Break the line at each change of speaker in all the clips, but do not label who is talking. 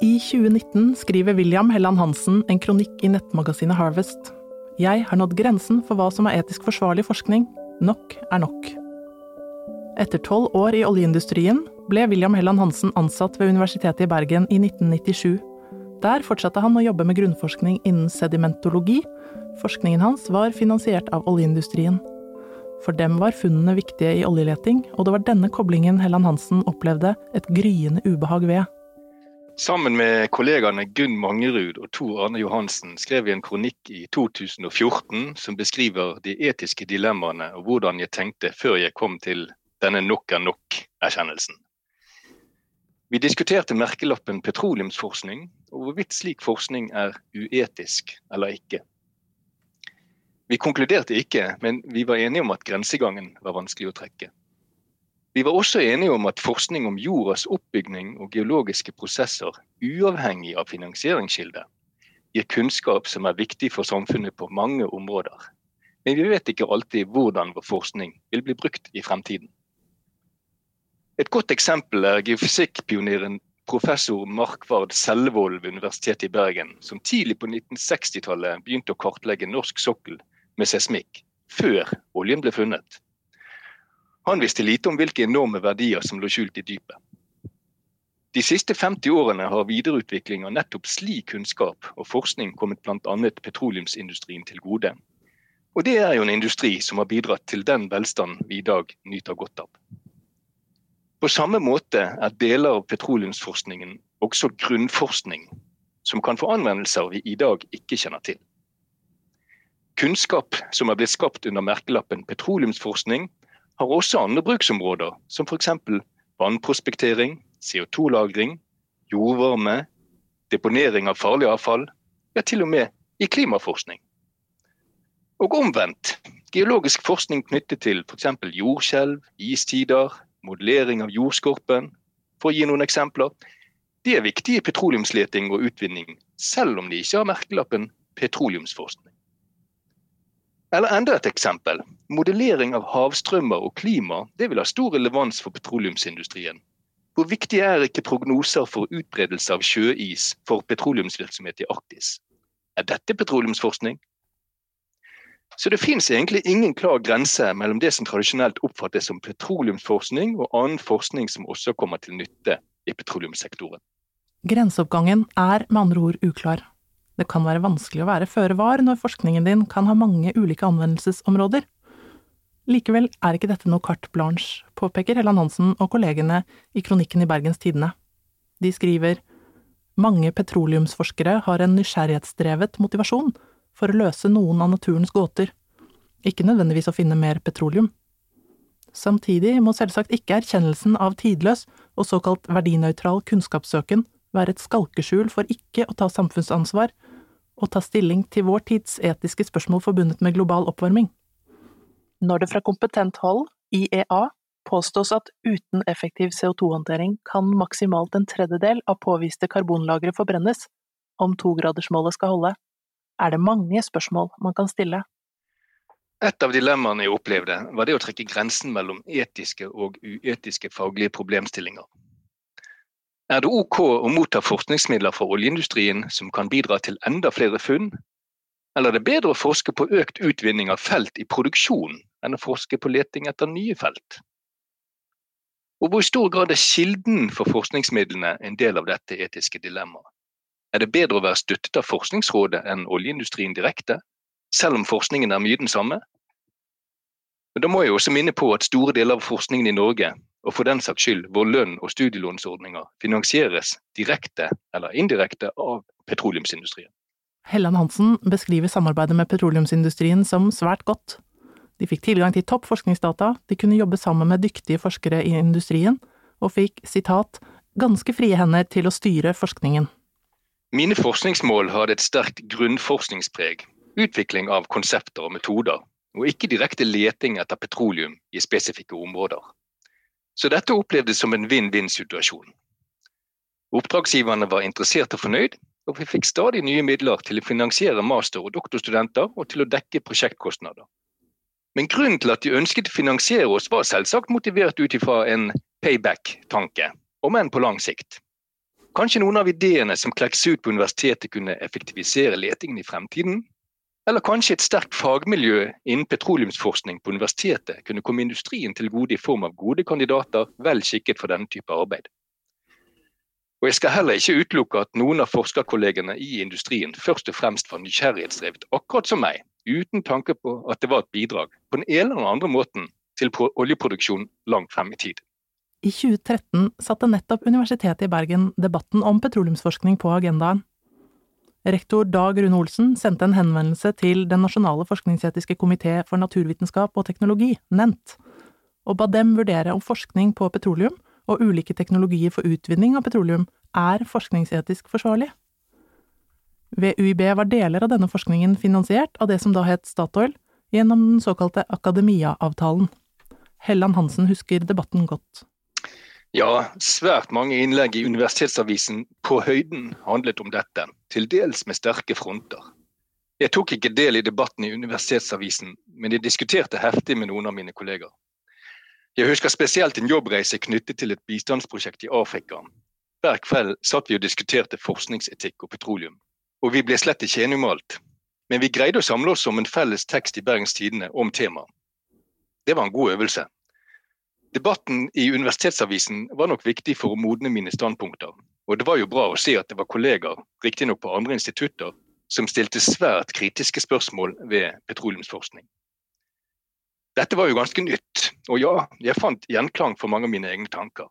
I 2019 skriver William Helland Hansen en kronikk i nettmagasinet Harvest. Jeg har nådd grensen for hva som er etisk forsvarlig forskning. Nok er nok. Etter tolv år i oljeindustrien ble William Helland Hansen ansatt ved Universitetet i Bergen i 1997. Der fortsatte han å jobbe med grunnforskning innen sedimentologi. Forskningen hans var finansiert av oljeindustrien. For dem var funnene viktige i oljeleting, og det var denne koblingen Helland Hansen opplevde et gryende ubehag ved.
Sammen med kollegaene Gunn Mangerud og Tor Arne Johansen skrev vi en kronikk i 2014 som beskriver de etiske dilemmaene og hvordan jeg tenkte før jeg kom til denne nok er nok-erkjennelsen. Vi diskuterte merkelappen petroleumsforskning og hvorvidt slik forskning er uetisk eller ikke. Vi konkluderte ikke, men vi var enige om at grensegangen var vanskelig å trekke. Vi var også enige om at forskning om jordas oppbygning og geologiske prosesser, uavhengig av finansieringskilde, gir kunnskap som er viktig for samfunnet på mange områder. Men vi vet ikke alltid hvordan vår forskning vil bli brukt i fremtiden. Et godt eksempel er geofysikkpioneren professor Markvard Sellevold ved Universitetet i Bergen, som tidlig på 1960-tallet begynte å kartlegge norsk sokkel med seismikk, før oljen ble funnet. Han visste lite om hvilke enorme verdier som lå skjult i dypet. De siste 50 årene har videreutvikling av nettopp slik kunnskap og forskning kommet bl.a. petroleumsindustrien til gode. Og det er jo en industri som har bidratt til den velstand vi i dag nyter godt av. På samme måte er deler av petroleumsforskningen også grunnforskning, som kan få anvendelser vi i dag ikke kjenner til. Kunnskap som er blitt skapt under merkelappen petroleumsforskning, har også andre bruksområder, som f.eks. vannprospektering, CO2-lagring, jordvarme, deponering av farlig avfall, ja til og med i klimaforskning. Og omvendt. Geologisk forskning knyttet til f.eks. jordskjelv, istider, modellering av jordskorpen, for å gi noen eksempler. De er viktige i petroleumsleting og utvinning, selv om de ikke har merkelappen petroleumsforskning. Eller enda et eksempel. Modellering av havstrømmer og klima det vil ha stor relevans for petroleumsindustrien. Hvor viktig er ikke prognoser for utbredelse av sjøis for petroleumsvirksomhet i Arktis? Er dette petroleumsforskning? Så det finnes egentlig ingen klar grense mellom det som tradisjonelt oppfattes som petroleumsforskning, og annen forskning som også kommer til nytte i petroleumssektoren.
Grenseoppgangen er med andre ord uklar. Det kan være vanskelig å være føre var når forskningen din kan ha mange ulike anvendelsesområder. Likevel er ikke dette noe carte blanche, påpeker Helland Hansen og kollegene i kronikken i Bergens Tidende. De skriver mange petroleumsforskere har en nysgjerrighetsdrevet motivasjon for å løse noen av naturens gåter, ikke nødvendigvis å finne mer petroleum. Samtidig må selvsagt ikke erkjennelsen av tidløs og såkalt verdinøytral kunnskapssøken være et skalkeskjul for ikke å ta samfunnsansvar og ta stilling til vår tids etiske spørsmål forbundet med global oppvarming. Når det fra kompetent hold, IEA, påstås at uten effektiv CO2-håndtering kan maksimalt en tredjedel av påviste karbonlagre forbrennes, om togradersmålet skal holde, er det mange spørsmål man kan stille.
Et av dilemmaene jeg opplevde, var det å trekke grensen mellom etiske og uetiske faglige problemstillinger. Er det OK å motta forskningsmidler fra oljeindustrien som kan bidra til enda flere funn? Eller er det bedre å forske på økt utvinning av felt i produksjon enn å forske på leting etter nye felt? Og hvor i stor grad er kilden for forskningsmidlene en del av dette etiske dilemmaet? Er det bedre å være støttet av Forskningsrådet enn oljeindustrien direkte, selv om forskningen er mye den samme? Men da må jeg også minne på at store deler av forskningen i Norge og for den saks skyld vår lønn og studielånsordninger finansieres direkte eller indirekte av petroleumsindustrien.
Helland Hansen beskriver samarbeidet med petroleumsindustrien som svært godt. De fikk tilgang til topp forskningsdata, de kunne jobbe sammen med dyktige forskere i industrien, og fikk, sitat, ganske frie hender til å styre forskningen.
Mine forskningsmål hadde et sterkt grunnforskningspreg, utvikling av konsepter og metoder, og ikke direkte leting etter petroleum i spesifikke områder. Så dette opplevdes som en vinn-vinn-situasjon. Oppdragsgiverne var interessert og fornøyd, og vi fikk stadig nye midler til å finansiere master- og doktorstudenter og til å dekke prosjektkostnader. Men grunnen til at de ønsket å finansiere oss, var selvsagt motivert ut ifra en payback-tanke, om enn på lang sikt. Kanskje noen av ideene som klekkes ut på universitetet kunne effektivisere letingen i fremtiden? Eller kanskje et sterkt fagmiljø innen petroleumsforskning på universitetet kunne komme industrien til gode i form av gode kandidater vel skikket for denne type arbeid. Og Jeg skal heller ikke utelukke at noen av forskerkollegene i industrien først og fremst var nysgjerrighetsdrevet, akkurat som meg, uten tanke på at det var et bidrag på den ene eller andre måten til oljeproduksjon langt frem i tid.
I 2013 satte nettopp Universitetet i Bergen debatten om petroleumsforskning på agendaen. Rektor Dag Rune Olsen sendte en henvendelse til Den nasjonale forskningsetiske komité for naturvitenskap og teknologi, NENT, og ba dem vurdere om forskning på petroleum og ulike teknologier for utvinning av petroleum er forskningsetisk forsvarlig. Ved UiB var deler av denne forskningen finansiert av det som da het Statoil, gjennom den såkalte Akademia-avtalen. Helland Hansen husker debatten godt.
Ja, svært mange innlegg i Universitetsavisen på høyden handlet om dette, til dels med sterke fronter. Jeg tok ikke del i debatten i Universitetsavisen, men jeg diskuterte heftig med noen av mine kolleger. Jeg husker spesielt en jobbreise knyttet til et bistandsprosjekt i Afrika. Hver kveld satt vi og diskuterte forskningsetikk og petroleum. Og vi ble slett ikke enige om alt. Men vi greide å samle oss om en felles tekst i Bergens Tidende om temaet. Det var en god øvelse. Debatten i Universitetsavisen var nok viktig for å modne mine standpunkter. Og det var jo bra å se at det var kolleger, riktignok på andre institutter, som stilte svært kritiske spørsmål ved petroleumsforskning. Dette var jo ganske nytt, og ja, jeg fant gjenklang for mange av mine egne tanker.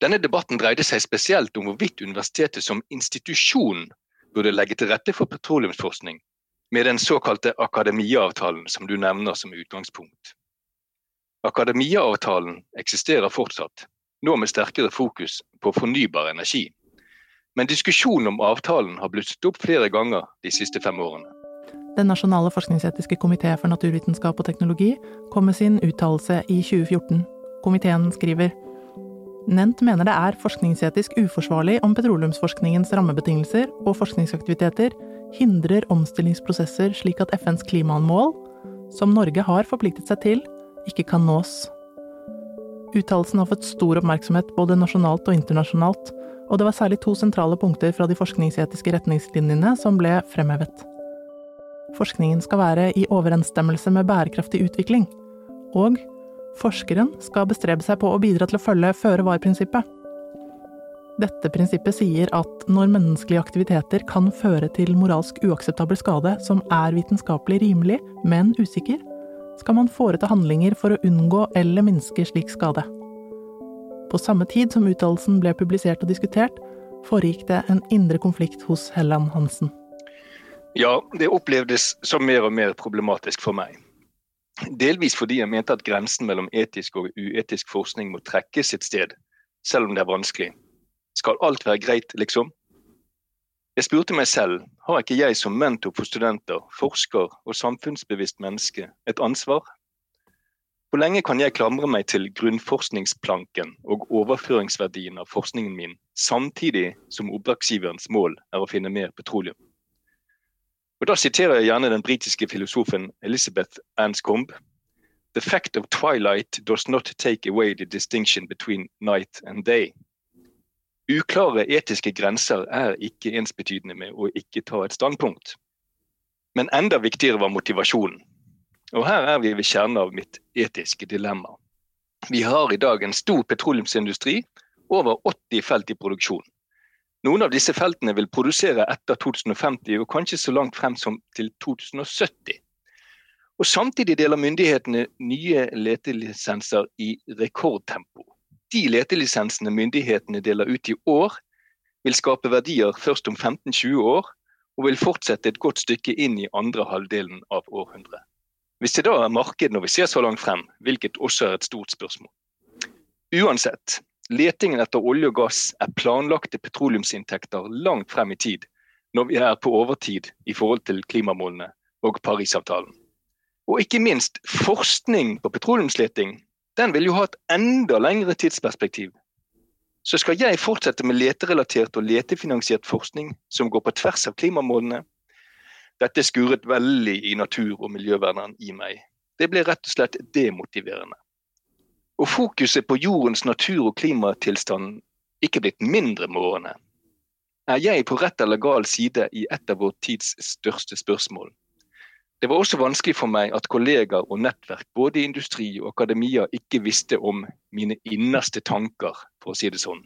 Denne debatten dreide seg spesielt om hvorvidt universitetet som institusjon burde legge til rette for petroleumsforskning, med den såkalte akademiavtalen som du nevner som utgangspunkt. Akademiavtalen eksisterer fortsatt, nå med sterkere fokus på fornybar energi. Men diskusjonen om avtalen har blusset opp flere ganger de siste fem årene.
Den nasjonale forskningsetiske komité for naturvitenskap og teknologi kom med sin uttalelse i 2014. Komiteen skriver Nent mener det er forskningsetisk uforsvarlig om petroleumsforskningens rammebetingelser og forskningsaktiviteter hindrer omstillingsprosesser slik at FNs klimamål, som Norge har forpliktet seg til, ikke kan nås. Uttalelsen har fått stor oppmerksomhet både nasjonalt og internasjonalt, og det var særlig to sentrale punkter fra de forskningsetiske retningslinjene som ble fremhevet. Forskningen skal være i overensstemmelse med bærekraftig utvikling, og forskeren skal bestrebe seg på å bidra til å følge føre-var-prinsippet. Dette prinsippet sier at når menneskelige aktiviteter kan føre til moralsk uakseptabel skade som er vitenskapelig rimelig, men usikker, skal man foreta handlinger for å unngå eller minske slik skade. På samme tid som uttalelsen ble publisert og diskutert, foregikk det en indre konflikt hos Helland Hansen.
Ja, det opplevdes som mer og mer problematisk for meg. Delvis fordi jeg mente at grensen mellom etisk og uetisk forskning må trekkes et sted, selv om det er vanskelig. Skal alt være greit, liksom? Jeg spurte meg selv, har ikke jeg som mentor for studenter, forsker og samfunnsbevisst menneske et ansvar? Hvor lenge kan jeg klamre meg til grunnforskningsplanken og overføringsverdien av forskningen min, samtidig som oppdragsgiverens mål er å finne mer petroleum? Og Da siterer jeg gjerne den britiske filosofen Elizabeth Anscombe. The fact of twilight does not take away the distinction between night and day. Uklare etiske grenser er ikke ensbetydende med å ikke ta et standpunkt. Men enda viktigere var motivasjonen. Og her er vi ved kjernen av mitt etiske dilemma. Vi har i dag en stor petroleumsindustri, over 80 felt i produksjon. Noen av disse feltene vil produsere etter 2050, og kanskje så langt frem som til 2070. Og Samtidig deler myndighetene nye letelisenser i rekordtempo de letelisensene myndighetene deler ut i år, vil skape verdier først om 15-20 år, og vil fortsette et godt stykke inn i andre halvdelen av århundret. Hvis det da er marked når vi ser så langt frem, hvilket også er et stort spørsmål. Uansett, letingen etter olje og gass er planlagte petroleumsinntekter langt frem i tid, når vi er på overtid i forhold til klimamålene og Parisavtalen. Og ikke minst, forskning på petroleumsleting den vil jo ha et enda lengre tidsperspektiv. Så skal jeg fortsette med leterelatert og letefinansiert forskning som går på tvers av klimamålene? Dette skuret veldig i natur- og miljøverneren i meg. Det ble rett og slett demotiverende. Og fokuset på jordens natur- og klimatilstand ikke blitt mindre med årene. Er jeg på rett eller gal side i et av vår tids største spørsmål? Det var også vanskelig for meg at kollegaer og nettverk både i industri og akademia ikke visste om mine innerste tanker, for å si det sånn.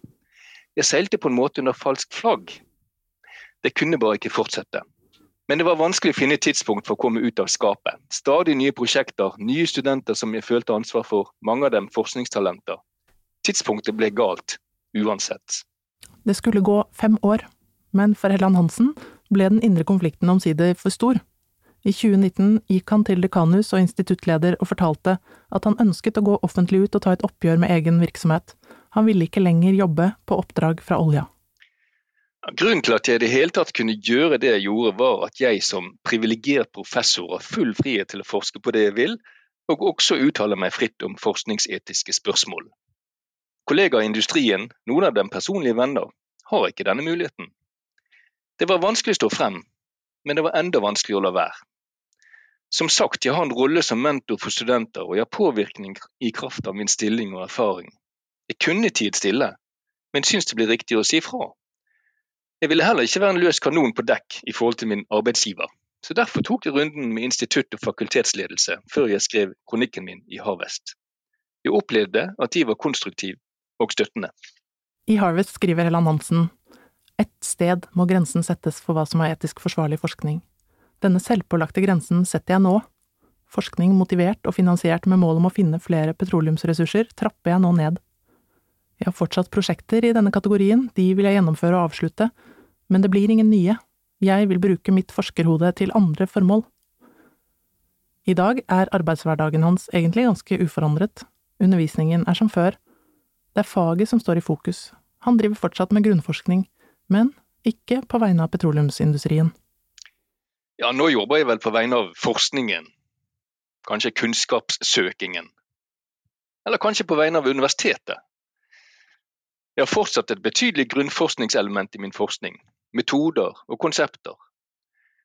Jeg seilte på en måte under falsk flagg. Det kunne bare ikke fortsette. Men det var vanskelig å finne et tidspunkt for å komme ut av skapet. Stadig nye prosjekter, nye studenter som jeg følte ansvar for, mange av dem forskningstalenter. Tidspunktet ble galt, uansett.
Det skulle gå fem år, men for Helland Hansen ble den indre konflikten omsider for stor. I 2019 gikk han til dekanus og instituttleder og fortalte at han ønsket å gå offentlig ut og ta et oppgjør med egen virksomhet. Han ville ikke lenger jobbe på oppdrag fra olja.
Grunnen til at jeg i det hele tatt kunne gjøre det jeg gjorde, var at jeg som privilegert professor har full frihet til å forske på det jeg vil, og også uttale meg fritt om forskningsetiske spørsmål. Kollegaer i industrien, noen av dem personlige venner, har ikke denne muligheten. Det var vanskelig å stå frem, men det var enda vanskeligere å la være. Som sagt, jeg har en rolle som mentor for studenter, og jeg har påvirkning i kraft av min stilling og erfaring. Jeg kunne tiet stille, men syns det blir riktig å si fra. Jeg ville heller ikke være en løs kanon på dekk i forhold til min arbeidsgiver, så derfor tok jeg runden med institutt og fakultetsledelse før jeg skrev kronikken min i Harvest. Jeg opplevde at de var konstruktive og støttende.
I Harvest skriver Helland Hansen et sted må grensen settes for hva som er etisk forsvarlig forskning. Denne selvpålagte grensen setter jeg nå. Forskning motivert og finansiert med mål om å finne flere petroleumsressurser trapper jeg nå ned. Jeg har fortsatt prosjekter i denne kategorien, de vil jeg gjennomføre og avslutte, men det blir ingen nye, jeg vil bruke mitt forskerhode til andre formål. I dag er arbeidshverdagen hans egentlig ganske uforandret, undervisningen er som før, det er faget som står i fokus, han driver fortsatt med grunnforskning, men ikke på vegne av petroleumsindustrien.
Ja, nå jobber jeg vel på vegne av forskningen, kanskje kunnskapssøkingen, eller kanskje på vegne av universitetet. Jeg har fortsatt et betydelig grunnforskningselement i min forskning, metoder og konsepter.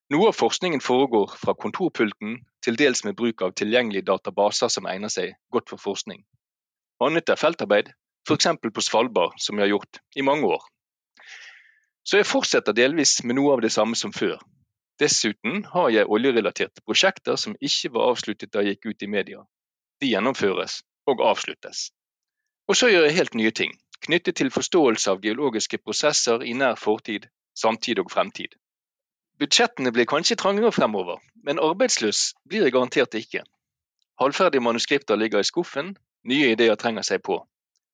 Noe av forskningen foregår fra kontorpulten, til dels med bruk av tilgjengelige databaser som egner seg godt for forskning. Annet er feltarbeid, f.eks. på Svalbard, som jeg har gjort i mange år. Så jeg fortsetter delvis med noe av det samme som før. Dessuten har jeg oljerelaterte prosjekter som ikke var avsluttet da jeg gikk ut i media. De gjennomføres og avsluttes. Og så gjør jeg helt nye ting knyttet til forståelse av geologiske prosesser i nær fortid, samtid og fremtid. Budsjettene blir kanskje trangere fremover, men arbeidsløs blir jeg garantert ikke. Halvferdige manuskripter ligger i skuffen, nye ideer trenger seg på,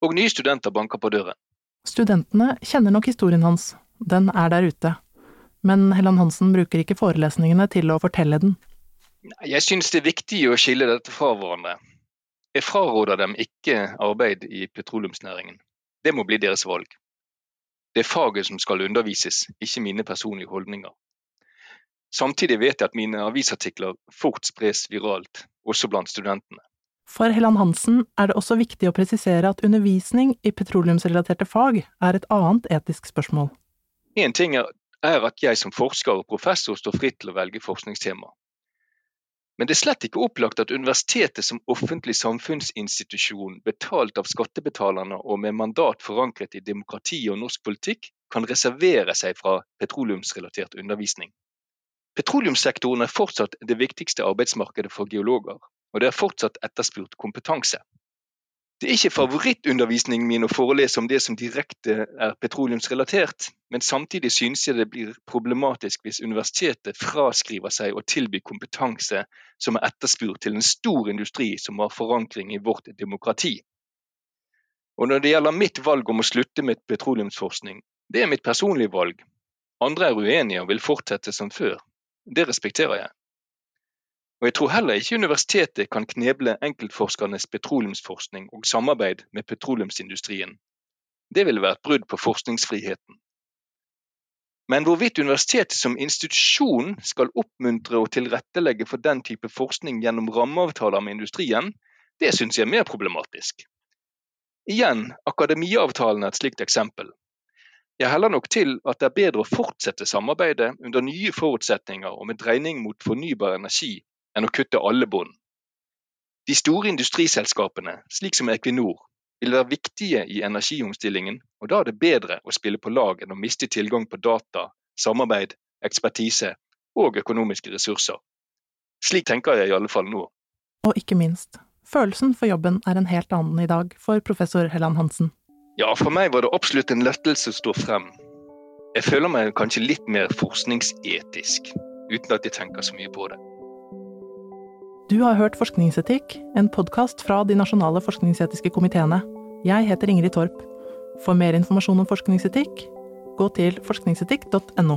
og nye studenter banker på døren.
Studentene kjenner nok historien hans, den er der ute, men Helland Hansen bruker ikke forelesningene til å fortelle den.
Jeg synes det er viktig å skille dette fra hverandre. Jeg fraråder dem ikke arbeid i petroleumsnæringen. Det må bli deres valg. Det er faget som skal undervises, ikke mine personlige holdninger. Samtidig vet jeg at mine avisartikler fort spres viralt, også blant studentene.
For Helland Hansen er det også viktig å presisere at undervisning i petroleumsrelaterte fag er et annet etisk spørsmål.
En ting er, at jeg som forsker og professor står fritt til å velge forskningstema. Men det er slett ikke opplagt at universitetet som offentlig samfunnsinstitusjon betalt av skattebetalerne og med mandat forankret i demokrati og norsk politikk, kan reservere seg fra petroleumsrelatert undervisning. Petroleumssektoren er fortsatt det viktigste arbeidsmarkedet for geologer, og det er fortsatt etterspurt kompetanse. Det er ikke favorittundervisningen min å forelese om det som direkte er petroleumsrelatert, men samtidig synes jeg det blir problematisk hvis universitetet fraskriver seg å tilby kompetanse som er etterspurt til en stor industri som har forankring i vårt demokrati. Og Når det gjelder mitt valg om å slutte med petroleumsforskning, det er mitt personlige valg. Andre er uenige og vil fortsette som før. Det respekterer jeg. Og jeg tror heller ikke universitetet kan kneble enkeltforskernes petroleumsforskning og samarbeid med petroleumsindustrien. Det ville være et brudd på forskningsfriheten. Men hvorvidt universitetet som institusjon skal oppmuntre og tilrettelegge for den type forskning gjennom rammeavtaler med industrien, det syns jeg er mer problematisk. Igjen, akademiavtalen er et slikt eksempel. Jeg heller nok til at det er bedre å fortsette samarbeidet under nye forutsetninger og med dreining mot fornybar energi enn å kutte alle bånd. De store industriselskapene, slik som Equinor, vil være viktige i energiomstillingen, og da er det bedre å spille på lag enn å miste tilgang på data, samarbeid, ekspertise og økonomiske ressurser. Slik tenker jeg i alle fall nå.
Og ikke minst, følelsen for jobben er en helt annen i dag for professor Helland Hansen.
Ja, for meg var det absolutt en lettelse å stå frem. Jeg føler meg kanskje litt mer forskningsetisk, uten at jeg tenker så mye på det.
Du har hørt Forskningsetikk, en podkast fra de nasjonale forskningsetiske komiteene. Jeg heter Ingrid Torp. For mer informasjon om forskningsetikk, gå til forskningsetikk.no.